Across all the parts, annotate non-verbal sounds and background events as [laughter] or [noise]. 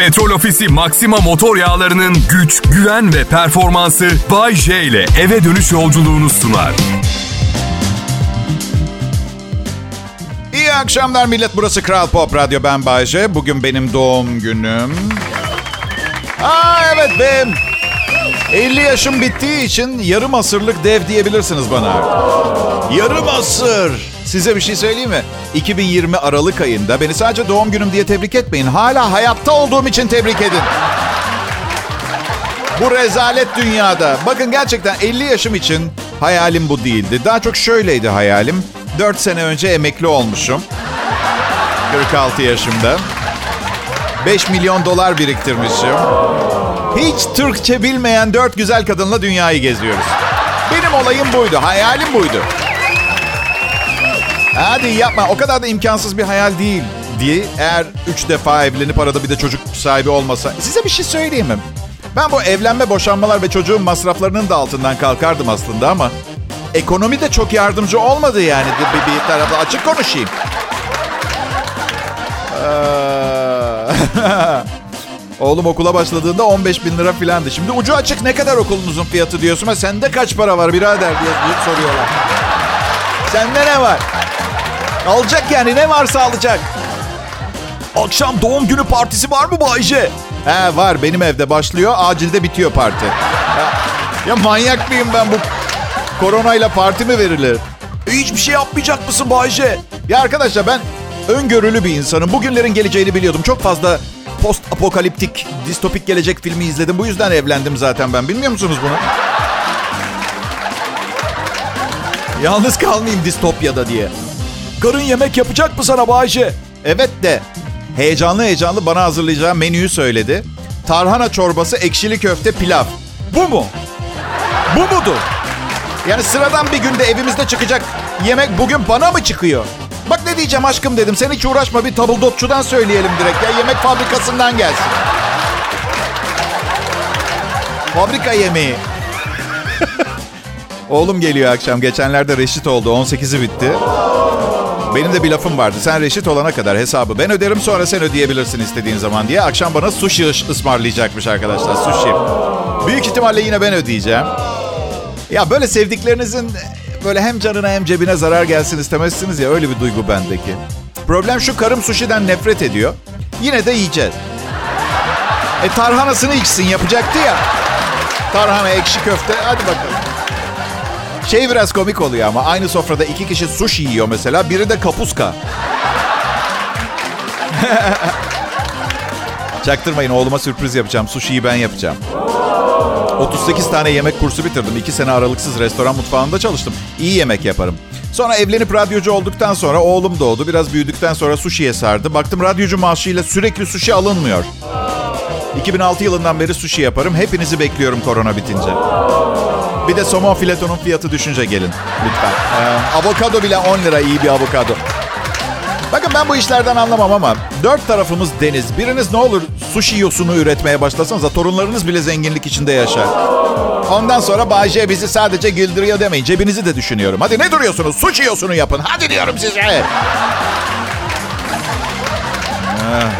Petrol Ofisi Maxima motor yağlarının güç, güven ve performansı Bay J ile eve dönüş yolculuğunu sunar. İyi akşamlar millet. Burası Kral Pop Radyo. Ben Bayce. Bugün benim doğum günüm. Aa evet benim. 50 yaşım bittiği için yarım asırlık dev diyebilirsiniz bana. Yarım asır. Size bir şey söyleyeyim mi? 2020 Aralık ayında beni sadece doğum günüm diye tebrik etmeyin. Hala hayatta olduğum için tebrik edin. Bu rezalet dünyada. Bakın gerçekten 50 yaşım için hayalim bu değildi. Daha çok şöyleydi hayalim. 4 sene önce emekli olmuşum. 46 yaşımda. 5 milyon dolar biriktirmişim. Hiç Türkçe bilmeyen 4 güzel kadınla dünyayı geziyoruz. Benim olayım buydu, hayalim buydu. Hadi yapma, o kadar da imkansız bir hayal değil diye eğer 3 defa evlenip arada bir de çocuk sahibi olmasa. Size bir şey söyleyeyim mi? Ben bu evlenme, boşanmalar ve çocuğun masraflarının da altından kalkardım aslında ama ekonomi de çok yardımcı olmadı yani. Bir, bir tarafta açık konuşayım. Ee, [laughs] Oğlum okula başladığında 15 bin lira filandı. Şimdi ucu açık ne kadar okulunuzun fiyatı diyorsun ama sende kaç para var birader diye soruyorlar. Sende ne var? Alacak yani ne varsa alacak. Akşam doğum günü partisi var mı Bayce? He var benim evde başlıyor acilde bitiyor parti. Ya, ya manyak mıyım ben bu koronayla parti mi verilir? E, hiçbir şey yapmayacak mısın Bayce? Ya arkadaşlar ben öngörülü bir insanım. Bugünlerin geleceğini biliyordum. Çok fazla post apokaliptik, distopik gelecek filmi izledim. Bu yüzden evlendim zaten ben. Bilmiyor musunuz bunu? Yalnız kalmayayım distopyada diye. Karın yemek yapacak mı sana Bayce? Evet de. Heyecanlı heyecanlı bana hazırlayacağı menüyü söyledi. Tarhana çorbası, ekşili köfte, pilav. Bu mu? Bu mudur? Yani sıradan bir günde evimizde çıkacak yemek bugün bana mı çıkıyor? Bak ne diyeceğim aşkım dedim. Sen hiç uğraşma bir tabuldotçudan söyleyelim direkt. Ya yemek fabrikasından gelsin. Fabrika yemeği. [laughs] Oğlum geliyor akşam. Geçenlerde reşit oldu. 18'i bitti. Benim de bir lafım vardı. Sen reşit olana kadar hesabı ben öderim sonra sen ödeyebilirsin istediğin zaman diye. Akşam bana sushi ısmarlayacakmış arkadaşlar. Sushi. Büyük ihtimalle yine ben ödeyeceğim. Ya böyle sevdiklerinizin böyle hem canına hem cebine zarar gelsin istemezsiniz ya öyle bir duygu bendeki. Problem şu karım sushi'den nefret ediyor. Yine de yiyeceğiz. E tarhanasını içsin yapacaktı ya. Tarhana ekşi köfte hadi bakalım. Şey biraz komik oluyor ama aynı sofrada iki kişi sushi yiyor mesela. Biri de kapuska. [laughs] Çaktırmayın oğluma sürpriz yapacağım. Sushi'yi ben yapacağım. 38 tane yemek kursu bitirdim. 2 sene aralıksız restoran mutfağında çalıştım. İyi yemek yaparım. Sonra evlenip radyocu olduktan sonra oğlum doğdu. Biraz büyüdükten sonra sushi'ye sardı. Baktım radyocu maaşıyla sürekli sushi alınmıyor. 2006 yılından beri sushi yaparım. Hepinizi bekliyorum korona bitince. Bir de somon filetonun fiyatı düşünce gelin lütfen. Ee, avokado bile 10 lira iyi bir avokado. Bakın ben bu işlerden anlamam ama dört tarafımız deniz. Biriniz ne olur sushi yosunu üretmeye başlasanız da torunlarınız bile zenginlik içinde yaşar. Ondan sonra Bayce bizi sadece güldürüyor demeyin. Cebinizi de düşünüyorum. Hadi ne duruyorsunuz? Sushi yosunu yapın. Hadi diyorum size. Ah.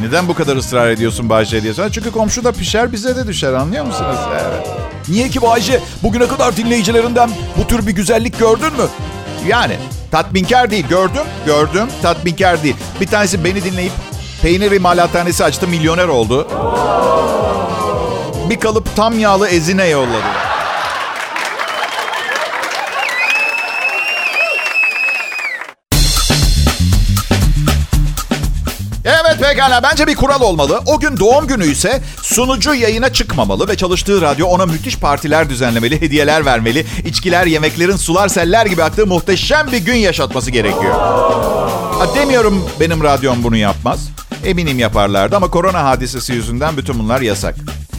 Neden bu kadar ısrar ediyorsun Bayce diye? Çünkü komşu da pişer bize de düşer anlıyor musunuz? Evet. Niye ki Bayce? Bugüne kadar dinleyicilerinden bu tür bir güzellik gördün mü? Yani tatminkar değil. Gördüm, gördüm. Tatminkar değil. Bir tanesi beni dinleyip peynir imalathanesi açtı, milyoner oldu. Bir kalıp tam yağlı ezine yolladı. Pekala bence bir kural olmalı. O gün doğum günü ise sunucu yayına çıkmamalı ve çalıştığı radyo ona müthiş partiler düzenlemeli, hediyeler vermeli, içkiler, yemeklerin sular seller gibi aktığı muhteşem bir gün yaşatması gerekiyor. Ha, demiyorum benim radyom bunu yapmaz. Eminim yaparlardı ama korona hadisesi yüzünden bütün bunlar yasak.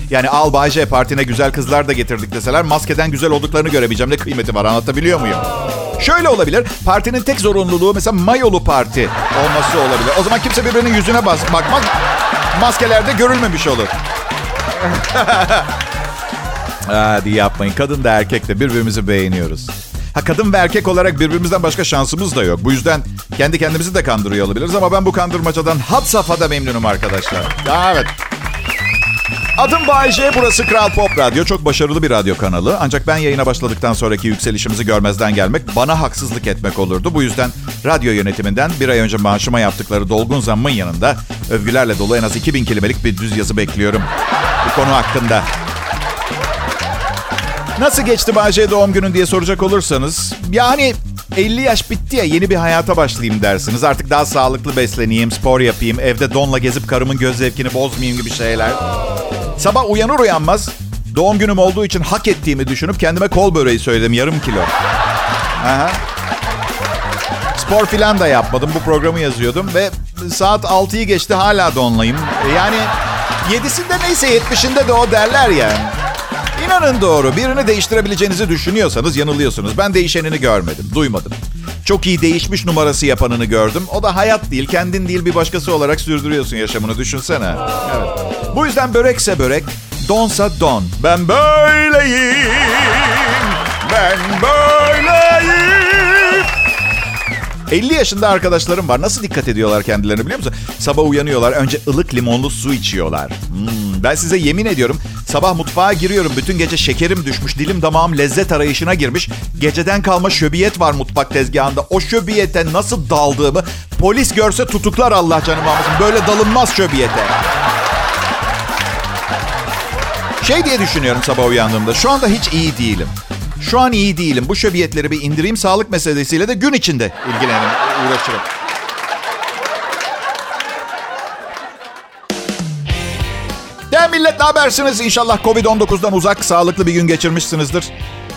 Yani al Bayce partine güzel kızlar da getirdik deseler maskeden güzel olduklarını görebileceğim. Ne kıymeti var anlatabiliyor muyum? Şöyle olabilir. Partinin tek zorunluluğu mesela mayolu parti olması olabilir. O zaman kimse birbirinin yüzüne bas bakmaz. Maskelerde görülmemiş olur. [laughs] Hadi yapmayın. Kadın da erkek de birbirimizi beğeniyoruz. Ha kadın ve erkek olarak birbirimizden başka şansımız da yok. Bu yüzden kendi kendimizi de kandırıyor olabiliriz ama ben bu kandırmacadan had safhada memnunum arkadaşlar. Evet. Adım Bayece, burası Kral Pop Radyo. Çok başarılı bir radyo kanalı. Ancak ben yayına başladıktan sonraki yükselişimizi görmezden gelmek bana haksızlık etmek olurdu. Bu yüzden radyo yönetiminden bir ay önce maaşıma yaptıkları dolgun zammın yanında övgülerle dolu en az 2000 kelimelik bir düz yazı bekliyorum. Bu konu hakkında. Nasıl geçti Bayece doğum günün diye soracak olursanız. Yani 50 yaş bitti ya yeni bir hayata başlayayım dersiniz. Artık daha sağlıklı besleneyim, spor yapayım, evde donla gezip karımın göz zevkini bozmayayım gibi şeyler. Sabah uyanır uyanmaz doğum günüm olduğu için hak ettiğimi düşünüp kendime kol böreği söyledim yarım kilo. Aha. Spor filan da yapmadım. Bu programı yazıyordum ve saat 6'yı geçti hala donlayım. Yani 7'sinde neyse 70'inde de o derler yani. İnanın doğru. Birini değiştirebileceğinizi düşünüyorsanız yanılıyorsunuz. Ben değişenini görmedim, duymadım. Çok iyi değişmiş numarası yapanını gördüm. O da hayat değil, kendin değil bir başkası olarak sürdürüyorsun yaşamını düşünsene. Evet. Bu yüzden börekse börek, donsa don. Ben böyleyim. Ben böyleyim. 50 yaşında arkadaşlarım var. Nasıl dikkat ediyorlar kendilerine biliyor musun? Sabah uyanıyorlar. Önce ılık limonlu su içiyorlar. Hmm, ben size yemin ediyorum. Sabah mutfağa giriyorum. Bütün gece şekerim düşmüş. Dilim damağım lezzet arayışına girmiş. Geceden kalma şöbiyet var mutfak tezgahında. O şöbiyete nasıl daldığımı polis görse tutuklar Allah canım almasın. Böyle dalınmaz şöbiyete. Şey diye düşünüyorum sabah uyandığımda. Şu anda hiç iyi değilim. Şu an iyi değilim. Bu şöbiyetleri bir indireyim. Sağlık meselesiyle de gün içinde ilgilenirim, uğraşırım. Millet ne habersiniz? İnşallah Covid-19'dan uzak, sağlıklı bir gün geçirmişsinizdir.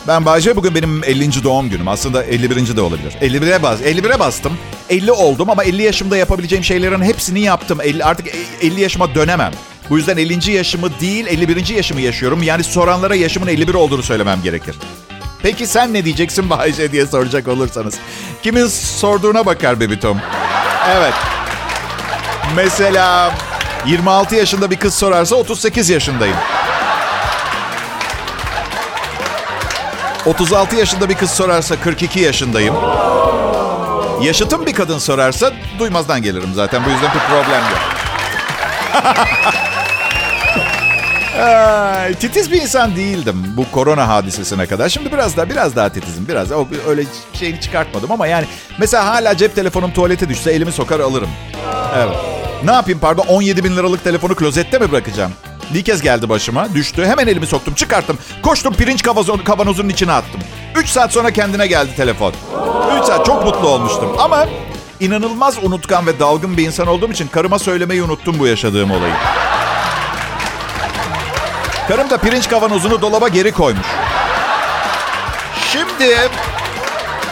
Ben Bayce, bugün benim 50. doğum günüm. Aslında 51. de olabilir. 51'e bas, 51'e bastım. 50 oldum ama 50 yaşımda yapabileceğim şeylerin hepsini yaptım. 50, artık 50 yaşıma dönemem. Bu yüzden 50. yaşımı değil 51. yaşımı yaşıyorum. Yani soranlara yaşımın 51 olduğunu söylemem gerekir. Peki sen ne diyeceksin Bayce diye soracak olursanız. Kimin sorduğuna bakar Baby Tom. Evet. Mesela 26 yaşında bir kız sorarsa 38 yaşındayım. 36 yaşında bir kız sorarsa 42 yaşındayım. Yaşıtım bir kadın sorarsa duymazdan gelirim zaten. Bu yüzden bir problem yok. [laughs] Ay, titiz bir insan değildim bu korona hadisesine kadar. Şimdi biraz daha biraz daha titizim. Biraz o öyle şeyini çıkartmadım ama yani mesela hala cep telefonum tuvalete düşse elimi sokar alırım. Evet. Ne yapayım pardon 17 bin liralık telefonu klozette mi bırakacağım? Bir kez geldi başıma. Düştü. Hemen elimi soktum. Çıkarttım. Koştum pirinç kavanozunun içine attım. 3 saat sonra kendine geldi telefon. 3 saat. Çok mutlu olmuştum. Ama inanılmaz unutkan ve dalgın bir insan olduğum için karıma söylemeyi unuttum bu yaşadığım olayı. Karım da pirinç kavanozunu dolaba geri koymuş. Şimdi...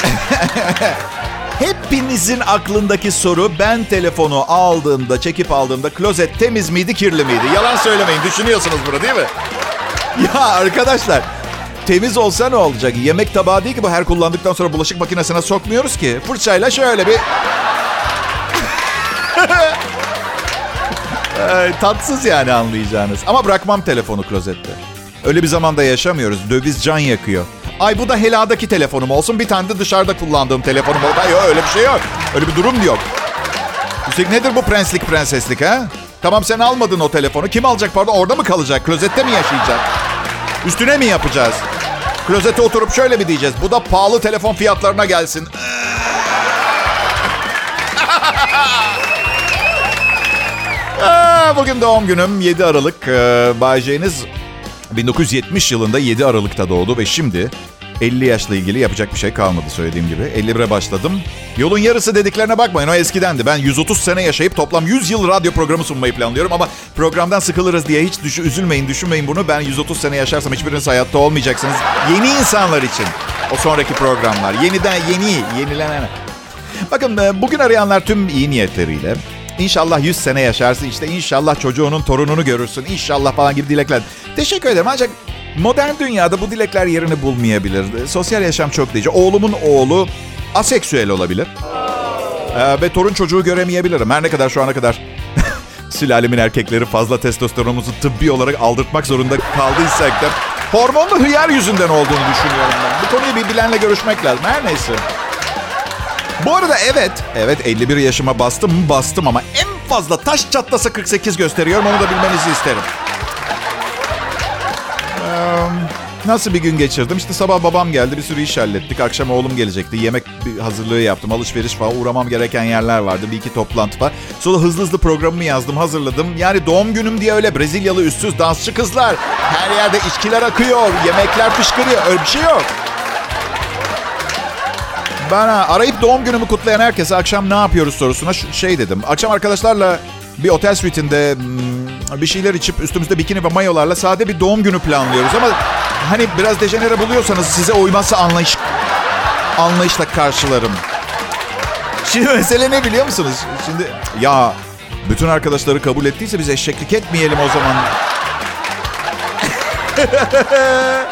[laughs] Hepinizin aklındaki soru ben telefonu aldığımda, çekip aldığımda klozet temiz miydi, kirli miydi? Yalan söylemeyin, düşünüyorsunuz bunu değil mi? [laughs] Ya arkadaşlar, temiz olsa ne olacak? Yemek tabağı değil ki bu her kullandıktan sonra bulaşık makinesine sokmuyoruz ki. Fırçayla şöyle bir... [laughs] Tatsız yani anlayacağınız. Ama bırakmam telefonu klozette. Öyle bir zamanda yaşamıyoruz. Döviz can yakıyor. Ay bu da heladaki telefonum olsun. Bir tane de dışarıda kullandığım telefonum olsun. Yok öyle bir şey yok. Öyle bir durum yok. Üstelik nedir bu prenslik prenseslik ha? Tamam sen almadın o telefonu. Kim alacak pardon? Orada mı kalacak? Klozette mi yaşayacak? Üstüne mi yapacağız? Klozete oturup şöyle mi diyeceğiz? Bu da pahalı telefon fiyatlarına gelsin. [laughs] Bugün doğum günüm 7 Aralık. Ee, Bay 1970 yılında 7 Aralık'ta doğdu ve şimdi 50 yaşla ilgili yapacak bir şey kalmadı söylediğim gibi. 51'e başladım. Yolun yarısı dediklerine bakmayın o eskidendi. Ben 130 sene yaşayıp toplam 100 yıl radyo programı sunmayı planlıyorum ama programdan sıkılırız diye hiç düş üzülmeyin, düşünmeyin bunu. Ben 130 sene yaşarsam hiçbiriniz hayatta olmayacaksınız. Yeni insanlar için o sonraki programlar. Yeniden yeni, yenilenen. Bakın bugün arayanlar tüm iyi niyetleriyle İnşallah 100 sene yaşarsın işte inşallah çocuğunun torununu görürsün inşallah falan gibi dilekler. Teşekkür ederim ancak modern dünyada bu dilekler yerini bulmayabilir. Sosyal yaşam çok değişiyor. Oğlumun oğlu aseksüel olabilir. Ee, ve torun çocuğu göremeyebilirim. Her ne kadar şu ana kadar [laughs] sülalemin erkekleri fazla testosteronumuzu tıbbi olarak aldırtmak zorunda kaldıysak da Hormonlu hıyar yüzünden olduğunu düşünüyorum ben. Bu konuyu bir bilenle görüşmek lazım. Her neyse. Bu arada evet, evet 51 yaşıma bastım mı bastım ama en fazla taş çatlasa 48 gösteriyorum. Onu da bilmenizi isterim. Nasıl bir gün geçirdim? İşte sabah babam geldi bir sürü iş hallettik. Akşam oğlum gelecekti. Yemek hazırlığı yaptım. Alışveriş falan uğramam gereken yerler vardı. Bir iki toplantı var. Sonra hızlı hızlı programımı yazdım hazırladım. Yani doğum günüm diye öyle Brezilyalı üstsüz dansçı kızlar. Her yerde içkiler akıyor. Yemekler fışkırıyor. Öyle bir şey yok. Bana arayıp doğum günümü kutlayan herkese akşam ne yapıyoruz sorusuna şey dedim. Akşam arkadaşlarla bir otel suite'inde bir şeyler içip üstümüzde bikini ve mayolarla sade bir doğum günü planlıyoruz. Ama hani biraz dejenere buluyorsanız size uymazsa anlayış anlayışla karşılarım. Şimdi mesele ne biliyor musunuz? Şimdi ya bütün arkadaşları kabul ettiyse biz eşeklik etmeyelim o zaman. [laughs]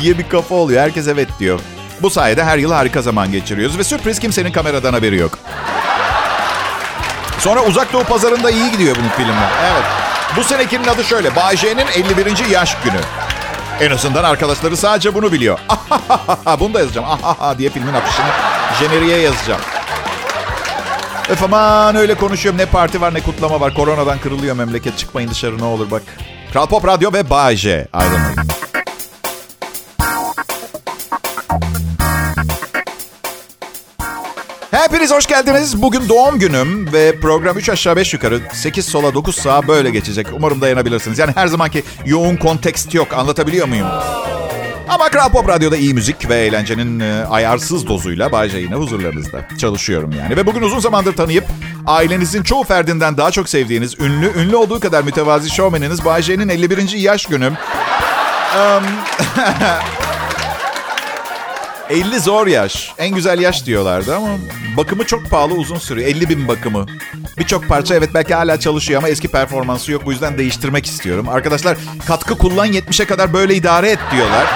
diye bir kafa oluyor. Herkes evet diyor. Bu sayede her yıl harika zaman geçiriyoruz ve sürpriz kimsenin kameradan haberi yok. Sonra Uzak Doğu pazarında iyi gidiyor bunun filmler. Evet. Bu senekinin adı şöyle. Bay J'nin 51. yaş günü. En azından arkadaşları sadece bunu biliyor. [laughs] bunu da yazacağım. diye filmin afişini jeneriğe yazacağım. Öf aman öyle konuşuyorum. Ne parti var ne kutlama var. Koronadan kırılıyor memleket. Çıkmayın dışarı ne olur bak. Kral Pop Radyo ve Bay J. Ayrılmayın. Hepiniz hoş geldiniz. Bugün doğum günüm ve program 3 aşağı 5 yukarı 8 sola 9 sağa böyle geçecek. Umarım dayanabilirsiniz. Yani her zamanki yoğun kontekst yok. Anlatabiliyor muyum? Ama Kral Pop Radyo'da iyi müzik ve eğlencenin e, ayarsız dozuyla Bay yine huzurlarınızda. Çalışıyorum yani. Ve bugün uzun zamandır tanıyıp ailenizin çoğu ferdinden daha çok sevdiğiniz ünlü, ünlü olduğu kadar mütevazi şovmeniniz Bay 51. yaş günü. [laughs] 50 zor yaş. En güzel yaş diyorlardı ama bakımı çok pahalı uzun sürüyor. 50 bin bakımı. Birçok parça evet belki hala çalışıyor ama eski performansı yok. Bu yüzden değiştirmek istiyorum. Arkadaşlar katkı kullan 70'e kadar böyle idare et diyorlar.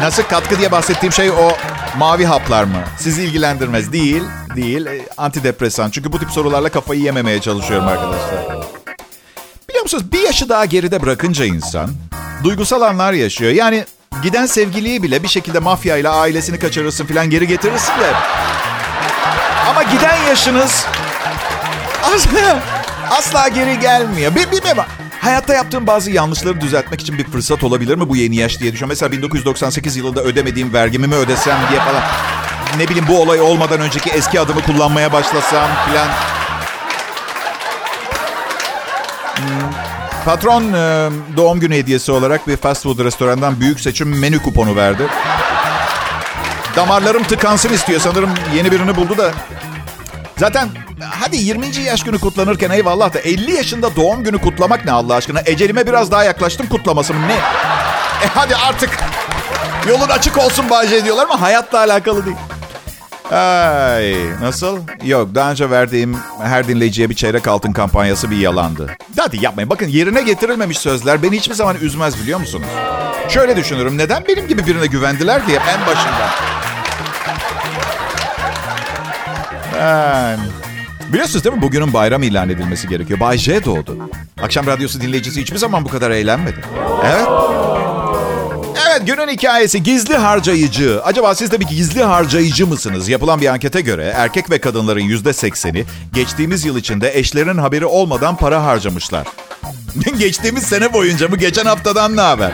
Nasıl katkı diye bahsettiğim şey o mavi haplar mı? Sizi ilgilendirmez. Değil, değil. E, antidepresan. Çünkü bu tip sorularla kafayı yememeye çalışıyorum arkadaşlar. Biliyor musunuz bir yaşı daha geride bırakınca insan duygusal anlar yaşıyor. Yani Giden sevgiliyi bile bir şekilde mafya ile ailesini kaçırırsın falan geri getirirsin de. Ama giden yaşınız asla, asla geri gelmiyor. Bir, bilmiyorum. Hayatta yaptığım bazı yanlışları düzeltmek için bir fırsat olabilir mi bu yeni yaş diye düşünüyorum. Mesela 1998 yılında ödemediğim vergimi mi ödesem diye falan. Ne bileyim bu olay olmadan önceki eski adımı kullanmaya başlasam falan. Hmm. Patron e, doğum günü hediyesi olarak bir fast food restorandan büyük seçim menü kuponu verdi. Damarlarım tıkansın istiyor. Sanırım yeni birini buldu da. Zaten hadi 20. yaş günü kutlanırken eyvallah da 50 yaşında doğum günü kutlamak ne Allah aşkına? Ecelime biraz daha yaklaştım kutlaması mı ne? E hadi artık yolun açık olsun Bahçe diyorlar ama hayatla alakalı değil. Ay, nasıl? Yok daha önce verdiğim her dinleyiciye bir çeyrek altın kampanyası bir yalandı. Hadi yapmayın. Bakın yerine getirilmemiş sözler beni hiçbir zaman üzmez biliyor musunuz? Şöyle düşünürüm. Neden benim gibi birine güvendiler diye en başında. Ben... Biliyorsunuz değil mi bugünün bayram ilan edilmesi gerekiyor. Bay J doğdu. Akşam radyosu dinleyicisi hiçbir zaman bu kadar eğlenmedi. Evet. Evet günün hikayesi gizli harcayıcı. Acaba siz de bir gizli harcayıcı mısınız? Yapılan bir ankete göre erkek ve kadınların yüzde sekseni geçtiğimiz yıl içinde eşlerin haberi olmadan para harcamışlar. [laughs] Geçtiğimiz sene boyunca mı? Geçen haftadan ne haber?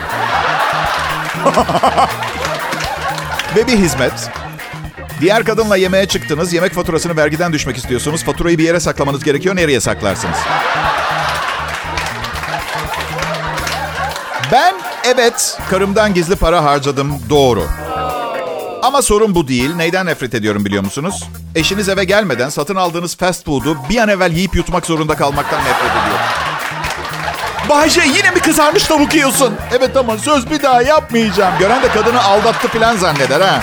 [laughs] ve bir hizmet. Diğer kadınla yemeğe çıktınız. Yemek faturasını vergiden düşmek istiyorsunuz. Faturayı bir yere saklamanız gerekiyor. Nereye saklarsınız? Ben evet karımdan gizli para harcadım doğru. Ama sorun bu değil. Neyden nefret ediyorum biliyor musunuz? Eşiniz eve gelmeden satın aldığınız fast food'u bir an evvel yiyip yutmak zorunda kalmaktan nefret ediyorum. Bayce yine mi kızarmış tavuk yiyorsun? Evet ama söz bir daha yapmayacağım. Gören de kadını aldattı falan zanneder ha.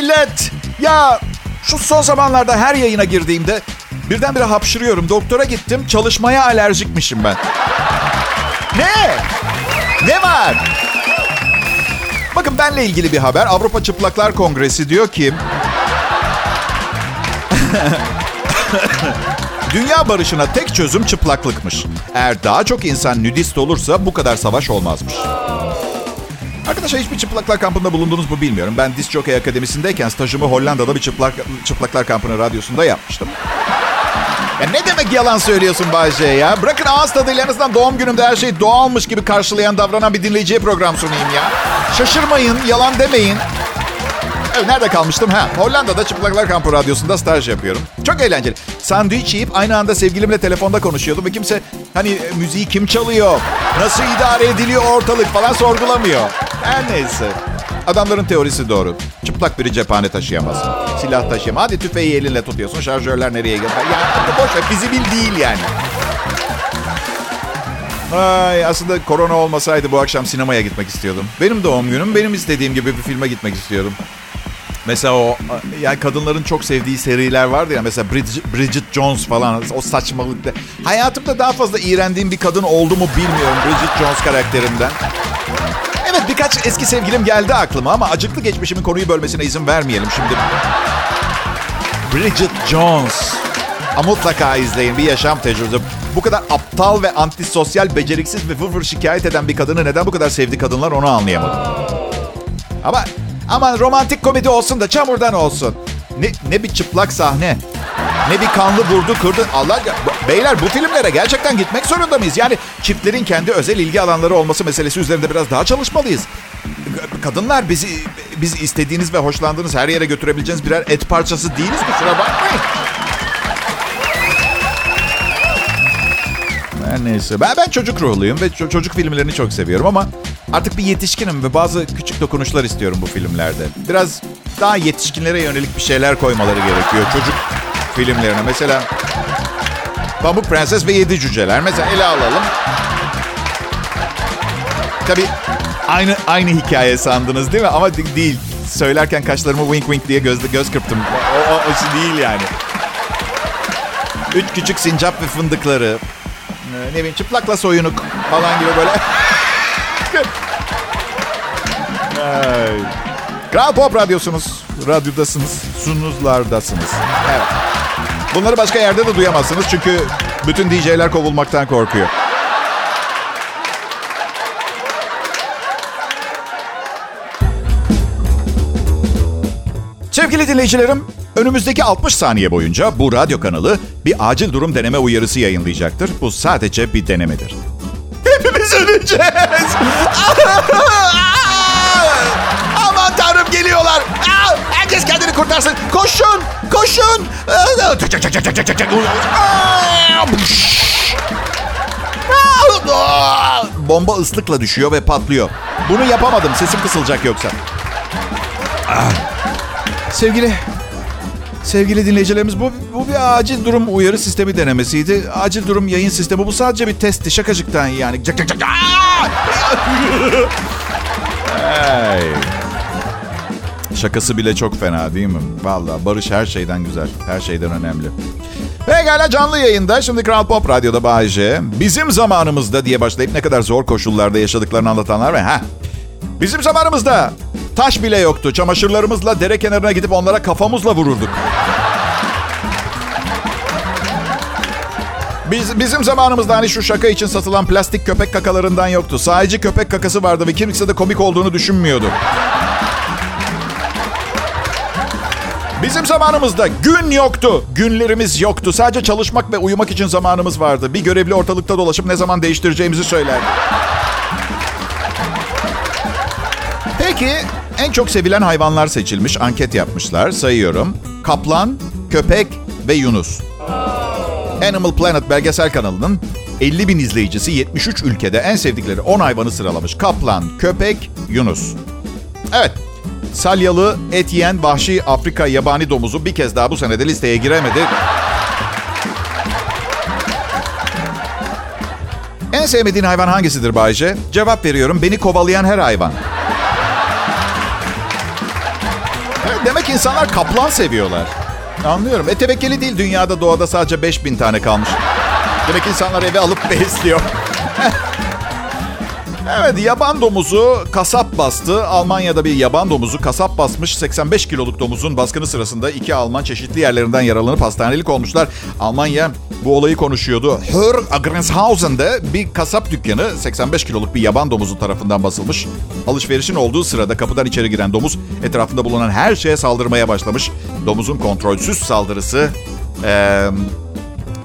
millet. Ya şu son zamanlarda her yayına girdiğimde birdenbire hapşırıyorum. Doktora gittim. Çalışmaya alerjikmişim ben. Ne? Ne var? Bakın benle ilgili bir haber. Avrupa Çıplaklar Kongresi diyor ki... [laughs] Dünya barışına tek çözüm çıplaklıkmış. Eğer daha çok insan nudist olursa bu kadar savaş olmazmış. Arkadaşlar hiçbir çıplaklar kampında bulundunuz mu bilmiyorum. Ben Disc Jockey Akademisi'ndeyken stajımı Hollanda'da bir çıplak, çıplaklar kampının radyosunda yapmıştım. Ya ne demek yalan söylüyorsun Bayce ya? Bırakın ağız tadıyla en azından doğum günümde her şey doğalmış gibi karşılayan davranan bir dinleyiciye program sunayım ya. Şaşırmayın, yalan demeyin. Evet, nerede kalmıştım? Ha, Hollanda'da Çıplaklar Kampı Radyosu'nda staj yapıyorum. Çok eğlenceli. Sandviç yiyip aynı anda sevgilimle telefonda konuşuyordum ve kimse hani müziği kim çalıyor, nasıl idare ediliyor ortalık falan sorgulamıyor. Her neyse. Adamların teorisi doğru. Çıplak biri cephane taşıyamaz. Silah taşıyamaz. Hadi tüfeği elinle tutuyorsun. Şarjörler nereye gidiyor? Yani boş ver. Fizibil değil yani. Ay, aslında korona olmasaydı bu akşam sinemaya gitmek istiyordum. Benim doğum günüm. Benim istediğim gibi bir filme gitmek istiyordum. Mesela o yani kadınların çok sevdiği seriler vardı ya mesela Bridget, Bridget Jones falan o saçmalıkta. Hayatımda daha fazla iğrendiğim bir kadın oldu mu bilmiyorum Bridget Jones karakterinden. Evet birkaç eski sevgilim geldi aklıma ama acıklı geçmişimin konuyu bölmesine izin vermeyelim şimdi. Bridget Jones. A, mutlaka izleyin bir yaşam tecrübesi. Bu kadar aptal ve antisosyal, beceriksiz ve vır şikayet eden bir kadını neden bu kadar sevdi kadınlar onu anlayamadım. Ama ama romantik komedi olsun da çamurdan olsun. Ne, ne bir çıplak sahne. Ne bir kanlı vurdu kırdı. Allah beyler bu filmlere gerçekten gitmek zorunda mıyız? Yani çiftlerin kendi özel ilgi alanları olması meselesi üzerinde biraz daha çalışmalıyız. Kadınlar bizi biz istediğiniz ve hoşlandığınız her yere götürebileceğiniz birer et parçası değiliz kusura bakmayın. Her neyse. Ben, ben çocuk ruhluyum ve ço- çocuk filmlerini çok seviyorum ama artık bir yetişkinim ve bazı küçük dokunuşlar istiyorum bu filmlerde. Biraz daha yetişkinlere yönelik bir şeyler koymaları gerekiyor çocuk filmlerine. Mesela Pamuk Prenses ve Yedi Cüceler. Mesela ele alalım. Tabii aynı aynı hikaye sandınız değil mi? Ama de- değil. Söylerken kaşlarımı wink wink diye göz, göz kırptım. O, o, o değil yani. Üç küçük sincap ve fındıkları. Ee, Ne bileyim çıplakla soyunuk falan gibi böyle. [laughs] Kral Pop Radyosunuz. Radyodasınız. Sunuzlardasınız. Evet. Bunları başka yerde de duyamazsınız çünkü bütün DJ'ler kovulmaktan korkuyor. Sevgili dinleyicilerim, önümüzdeki 60 saniye boyunca bu radyo kanalı bir acil durum deneme uyarısı yayınlayacaktır. Bu sadece bir denemedir. Hepimiz öleceğiz. [laughs] Geliyorlar. Herkes kendini kurtarsın. Koşun, koşun. Bomba ıslıkla düşüyor ve patlıyor. Bunu yapamadım. Sesim kısılacak yoksa. Sevgili Sevgili dinleyicilerimiz bu, bu bir acil durum uyarı sistemi denemesiydi. Acil durum yayın sistemi bu sadece bir testti şakacıktan yani. [laughs] Hey. Şakası bile çok fena değil mi? Vallahi barış her şeyden güzel. Her şeyden önemli. Pekala canlı yayında şimdi Kral Pop Radyo'da Bay. Bizim zamanımızda diye başlayıp ne kadar zor koşullarda yaşadıklarını anlatanlar ve ha Bizim zamanımızda taş bile yoktu. Çamaşırlarımızla dere kenarına gidip onlara kafamızla vururduk. Biz, bizim zamanımızda hani şu şaka için satılan plastik köpek kakalarından yoktu. Sadece köpek kakası vardı ve kimse de komik olduğunu düşünmüyordu. Bizim zamanımızda gün yoktu. Günlerimiz yoktu. Sadece çalışmak ve uyumak için zamanımız vardı. Bir görevli ortalıkta dolaşıp ne zaman değiştireceğimizi söylerdi. Peki en çok sevilen hayvanlar seçilmiş. Anket yapmışlar. Sayıyorum. Kaplan, köpek ve Yunus. Animal Planet belgesel kanalının 50 bin izleyicisi 73 ülkede en sevdikleri 10 hayvanı sıralamış. Kaplan, köpek, Yunus. Evet. Salyalı, et yiyen, vahşi Afrika yabani domuzu bir kez daha bu senede listeye giremedi. En sevmediğin hayvan hangisidir Bayce? Cevap veriyorum. Beni kovalayan her hayvan. Demek insanlar kaplan seviyorlar. Anlıyorum. E tevekkeli değil. Dünyada doğada sadece 5000 tane kalmış. Demek insanlar eve alıp [laughs] besliyor. Evet yaban domuzu kasap bastı. Almanya'da bir yaban domuzu kasap basmış. 85 kiloluk domuzun baskını sırasında iki Alman çeşitli yerlerinden yaralanıp hastanelik olmuşlar. Almanya bu olayı konuşuyordu. Hör Agrenshausen'de bir kasap dükkanı 85 kiloluk bir yaban domuzu tarafından basılmış. Alışverişin olduğu sırada kapıdan içeri giren domuz etrafında bulunan her şeye saldırmaya başlamış. Domuzun kontrolsüz saldırısı... Ee,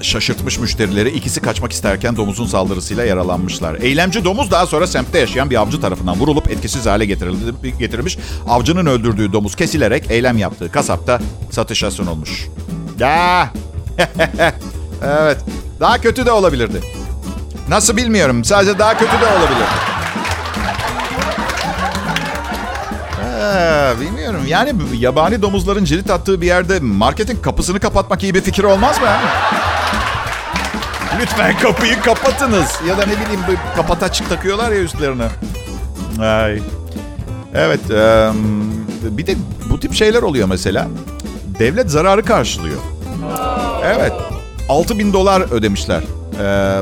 şaşırtmış müşterileri. İkisi kaçmak isterken domuzun saldırısıyla yaralanmışlar. Eylemci domuz daha sonra semtte yaşayan bir avcı tarafından vurulup etkisiz hale getirildi, getirilmiş. Avcının öldürdüğü domuz kesilerek eylem yaptığı kasapta satışa sunulmuş. Ya. [laughs] evet. Daha kötü de olabilirdi. Nasıl bilmiyorum. Sadece daha kötü de olabilirdi. Ee, bilmiyorum. Yani yabani domuzların cirit attığı bir yerde marketin kapısını kapatmak iyi bir fikir olmaz mı? Lütfen kapıyı kapatınız. Ya da ne bileyim bir kapat açık takıyorlar ya üstlerine. Ay. Evet. bir de bu tip şeyler oluyor mesela. Devlet zararı karşılıyor. Evet. 6 bin dolar ödemişler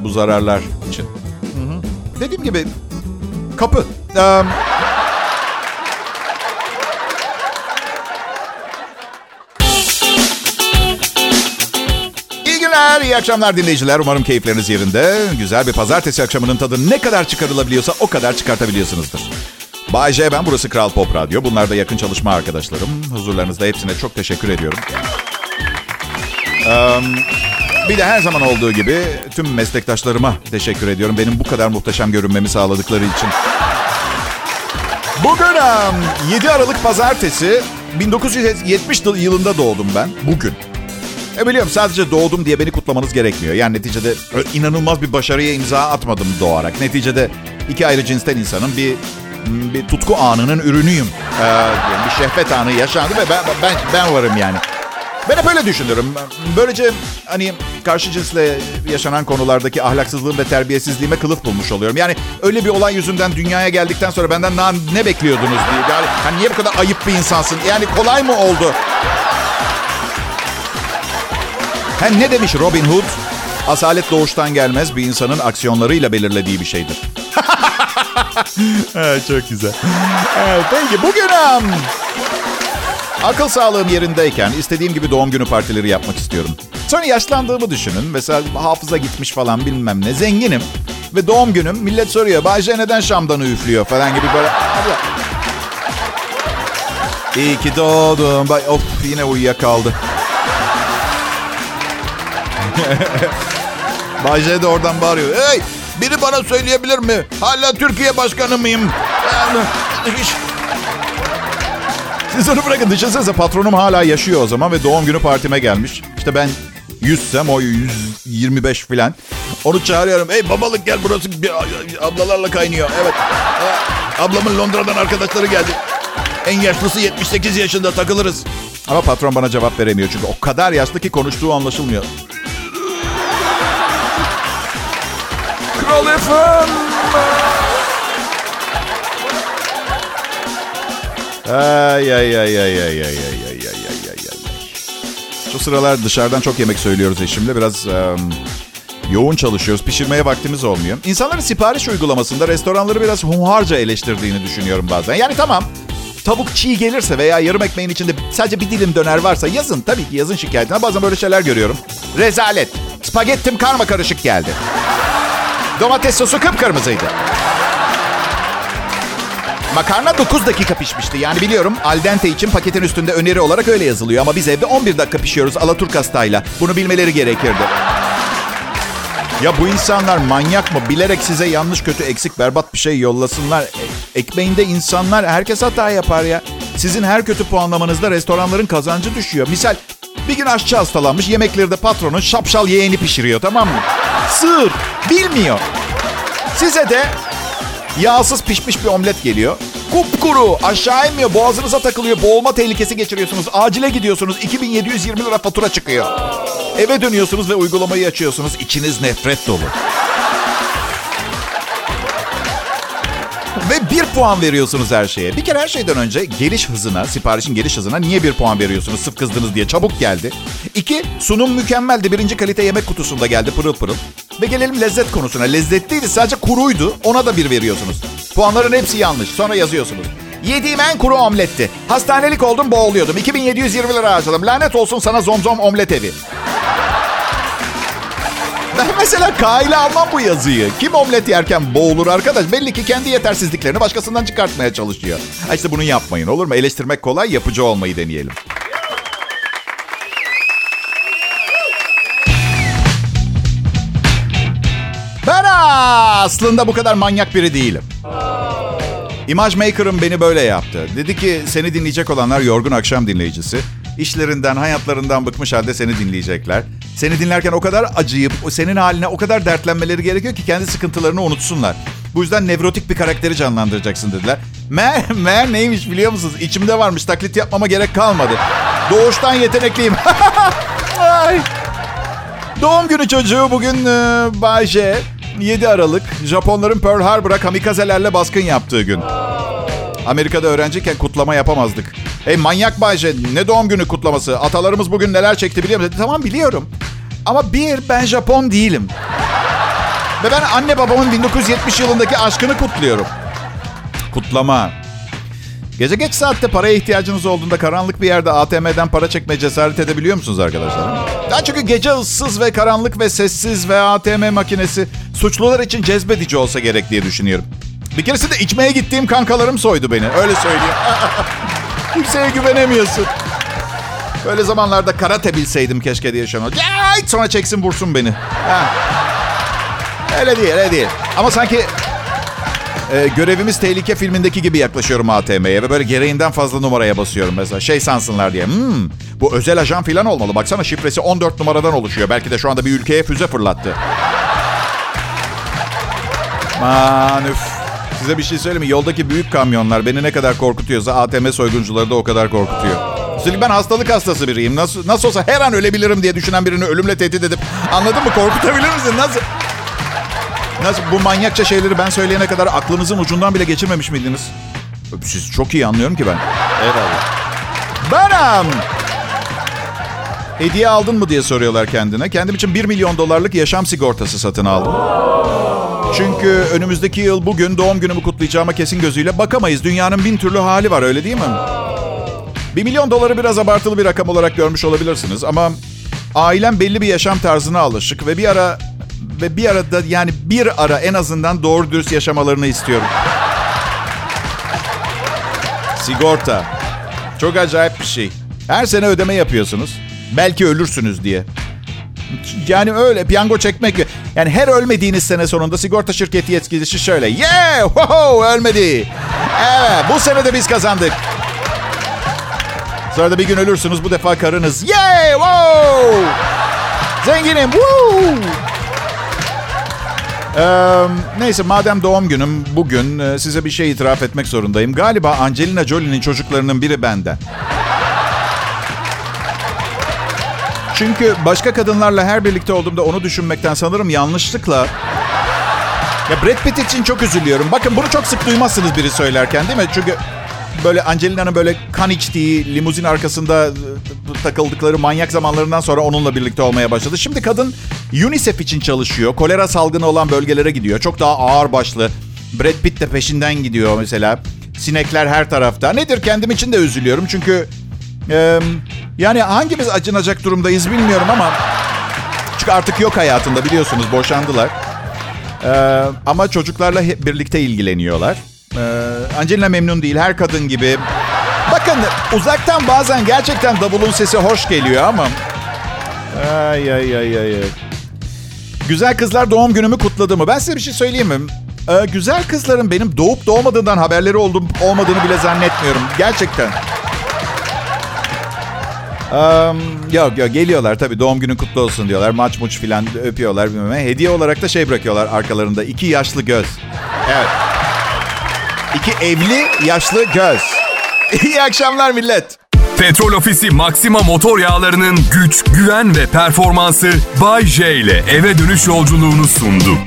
bu zararlar için. Dediğim gibi kapı. Günler, iyi akşamlar dinleyiciler. Umarım keyifleriniz yerinde. Güzel bir pazartesi akşamının tadı ne kadar çıkarılabiliyorsa o kadar çıkartabiliyorsunuzdur. Bay J ben, burası Kral Pop Radyo. Bunlar da yakın çalışma arkadaşlarım. Huzurlarınızda hepsine çok teşekkür ediyorum. Um, bir de her zaman olduğu gibi tüm meslektaşlarıma teşekkür ediyorum. Benim bu kadar muhteşem görünmemi sağladıkları için. Bugün 7 Aralık Pazartesi 1970 yılında doğdum ben. Bugün. E biliyorum sadece doğdum diye beni kutlamanız gerekmiyor. Yani neticede inanılmaz bir başarıya imza atmadım doğarak. Neticede iki ayrı cinsten insanın bir bir tutku anının ürünüyüm. Ee, bir şehvet anı yaşandı ve ben, ben, ben varım yani. Ben hep öyle düşünürüm. Böylece hani karşı cinsle yaşanan konulardaki ahlaksızlığım ve terbiyesizliğime kılıf bulmuş oluyorum. Yani öyle bir olay yüzünden dünyaya geldikten sonra benden ne, ne bekliyordunuz diye. Yani hani niye bu kadar ayıp bir insansın? Yani kolay mı oldu? Hem ne demiş Robin Hood? Asalet doğuştan gelmez bir insanın aksiyonlarıyla belirlediği bir şeydir. [laughs] evet, çok güzel. Evet, peki bugün um, akıl sağlığım yerindeyken istediğim gibi doğum günü partileri yapmak istiyorum. Sonra yaşlandığımı düşünün. Mesela hafıza gitmiş falan bilmem ne. Zenginim. Ve doğum günüm millet soruyor. Bayce neden Şam'danı üflüyor falan gibi böyle. İyi ki doğdum. Bay, of yine uyuyakaldı. [laughs] Bay de oradan bağırıyor. Hey biri bana söyleyebilir mi? Hala Türkiye başkanı mıyım? Siz onu bırakın. Düşünsenize patronum hala yaşıyor o zaman ve doğum günü partime gelmiş. İşte ben 100'sem o 125 filan. Onu çağırıyorum. Hey babalık gel burası ablalarla kaynıyor. Evet. Ablamın Londra'dan arkadaşları geldi. En yaşlısı 78 yaşında takılırız. Ama patron bana cevap veremiyor çünkü o kadar yaşlı ki konuştuğu anlaşılmıyor. FM. Ay ay ay ay ay ay ay ay ay ay ay ay. Şu sıralar dışarıdan çok yemek söylüyoruz eşimle. Biraz um, yoğun çalışıyoruz. Pişirmeye vaktimiz olmuyor. İnsanların sipariş uygulamasında restoranları biraz hunharca eleştirdiğini düşünüyorum bazen. Yani tamam tavuk çiğ gelirse veya yarım ekmeğin içinde sadece bir dilim döner varsa yazın. Tabii ki yazın şikayetine. Bazen böyle şeyler görüyorum. Rezalet. Spagettim karma karışık geldi. Domates sosu kıpkırmızıydı. Makarna 9 dakika pişmişti. Yani biliyorum al dente için paketin üstünde öneri olarak öyle yazılıyor. Ama biz evde 11 dakika pişiyoruz Alaturk hastayla. Bunu bilmeleri gerekirdi. Ya bu insanlar manyak mı? Bilerek size yanlış, kötü, eksik, berbat bir şey yollasınlar. E, ekmeğinde insanlar herkes hata yapar ya. Sizin her kötü puanlamanızda restoranların kazancı düşüyor. Misal bir gün aşçı hastalanmış, yemekleri de patronun şapşal yeğeni pişiriyor tamam mı? Sığır, bilmiyor. Size de yağsız pişmiş bir omlet geliyor. Kupkuru, aşağı inmiyor, boğazınıza takılıyor, boğulma tehlikesi geçiriyorsunuz. Acile gidiyorsunuz, 2720 lira fatura çıkıyor. Eve dönüyorsunuz ve uygulamayı açıyorsunuz, içiniz nefret dolu. Ve bir puan veriyorsunuz her şeye. Bir kere her şeyden önce geliş hızına, siparişin geliş hızına niye bir puan veriyorsunuz? Sırf kızdınız diye çabuk geldi. İki, sunum mükemmeldi. Birinci kalite yemek kutusunda geldi pırıl pırıl. Ve gelelim lezzet konusuna. Lezzetliydi sadece kuruydu. Ona da bir veriyorsunuz. Puanların hepsi yanlış. Sonra yazıyorsunuz. Yediğim en kuru omletti. Hastanelik oldum boğuluyordum. 2720 lira harcadım. Lanet olsun sana zomzom omlet evi. Ben mesela kaile almam bu yazıyı. Kim omlet yerken boğulur arkadaş? Belli ki kendi yetersizliklerini başkasından çıkartmaya çalışıyor. Ha işte bunu yapmayın olur mu? Eleştirmek kolay, yapıcı olmayı deneyelim. Aslında bu kadar manyak biri değilim. Image Maker'ım beni böyle yaptı. Dedi ki seni dinleyecek olanlar yorgun akşam dinleyicisi. İşlerinden, hayatlarından bıkmış halde seni dinleyecekler. Seni dinlerken o kadar acıyıp senin haline o kadar dertlenmeleri gerekiyor ki kendi sıkıntılarını unutsunlar. Bu yüzden nevrotik bir karakteri canlandıracaksın dediler. Meğer, meğer neymiş biliyor musunuz? İçimde varmış taklit yapmama gerek kalmadı. Doğuştan yetenekliyim. [laughs] Ay. Doğum günü çocuğu bugün e, Bay J. 7 Aralık. Japonların Pearl Harbor'a kamikazelerle baskın yaptığı gün. Amerika'da öğrenciyken kutlama yapamazdık. Hey manyak Bayce ne doğum günü kutlaması? Atalarımız bugün neler çekti biliyor musun? Tamam biliyorum. Ama bir ben Japon değilim. Ve ben anne babamın 1970 yılındaki aşkını kutluyorum. Kutlama. Gece geç saatte paraya ihtiyacınız olduğunda karanlık bir yerde ATM'den para çekmeye cesaret edebiliyor musunuz arkadaşlar? Daha çünkü gece ıssız ve karanlık ve sessiz ve ATM makinesi suçlular için cezbedici olsa gerek diye düşünüyorum. Bir keresinde içmeye gittiğim kankalarım soydu beni. Öyle söyleyeyim. [laughs] Kimseye güvenemiyorsun. Böyle zamanlarda karate bilseydim keşke diye yaşamak. Sonra çeksin vursun beni. Ha. Öyle değil, öyle değil. Ama sanki e, görevimiz tehlike filmindeki gibi yaklaşıyorum ATM'ye ve böyle gereğinden fazla numaraya basıyorum mesela. Şey sansınlar diye. Hmm, bu özel ajan falan olmalı. Baksana şifresi 14 numaradan oluşuyor. Belki de şu anda bir ülkeye füze fırlattı. Man üf. Size bir şey söyleyeyim mi? Yoldaki büyük kamyonlar beni ne kadar korkutuyorsa ATM soyguncuları da o kadar korkutuyor. Üstelik ben hastalık hastası biriyim. Nasıl, nasıl olsa her an ölebilirim diye düşünen birini ölümle tehdit edip anladın mı? Korkutabilir misin? Nasıl? Nasıl bu manyakça şeyleri ben söyleyene kadar aklınızın ucundan bile geçirmemiş miydiniz? Siz çok iyi anlıyorum ki ben. Eyvallah. Benim. Hediye aldın mı diye soruyorlar kendine. Kendim için 1 milyon dolarlık yaşam sigortası satın aldım. Çünkü önümüzdeki yıl bugün doğum günümü kutlayacağıma kesin gözüyle bakamayız. Dünyanın bin türlü hali var öyle değil mi? 1 milyon doları biraz abartılı bir rakam olarak görmüş olabilirsiniz ama ailem belli bir yaşam tarzına alışık ve bir ara ve bir arada yani bir ara en azından doğru dürüst yaşamalarını istiyorum. Sigorta. Çok acayip bir şey. Her sene ödeme yapıyorsunuz. Belki ölürsünüz diye. Yani öyle piyango çekmek. Yani her ölmediğiniz sene sonunda sigorta şirketi yetkilisi şöyle. Yeah! Wow! Ölmedi. Evet bu sene de biz kazandık. Sonra da bir gün ölürsünüz bu defa karınız. Yeah! Wow! Zenginim. Woo! Ee, neyse madem doğum günüm bugün size bir şey itiraf etmek zorundayım. Galiba Angelina Jolie'nin çocuklarının biri benden. Çünkü başka kadınlarla her birlikte olduğumda onu düşünmekten sanırım yanlışlıkla... Ya Brad Pitt için çok üzülüyorum. Bakın bunu çok sık duymazsınız biri söylerken değil mi? Çünkü böyle Angelina'nın böyle kan içtiği, limuzin arkasında takıldıkları manyak zamanlarından sonra onunla birlikte olmaya başladı. Şimdi kadın UNICEF için çalışıyor. Kolera salgını olan bölgelere gidiyor. Çok daha ağır başlı. Brad Pitt de peşinden gidiyor mesela. Sinekler her tarafta. Nedir kendim için de üzülüyorum. Çünkü e, yani hangimiz acınacak durumdayız bilmiyorum ama... Çünkü artık yok hayatında biliyorsunuz boşandılar. Ee, ama çocuklarla birlikte ilgileniyorlar. Ee, Angelina memnun değil her kadın gibi. Bakın uzaktan bazen gerçekten davulun sesi hoş geliyor ama... Ay ay ay ay. Güzel kızlar doğum günümü kutladı mı? Ben size bir şey söyleyeyim mi? Ee, güzel kızların benim doğup doğmadığından haberleri oldum, olmadığını bile zannetmiyorum. Gerçekten. Um, yok yok geliyorlar tabii doğum günün kutlu olsun diyorlar. Maç muç filan öpüyorlar bilmem Hediye olarak da şey bırakıyorlar arkalarında. iki yaşlı göz. Evet. İki evli yaşlı göz. [laughs] İyi akşamlar millet. Petrol Ofisi Maxima motor yağlarının güç, güven ve performansı Bay J ile eve dönüş yolculuğunu sundu.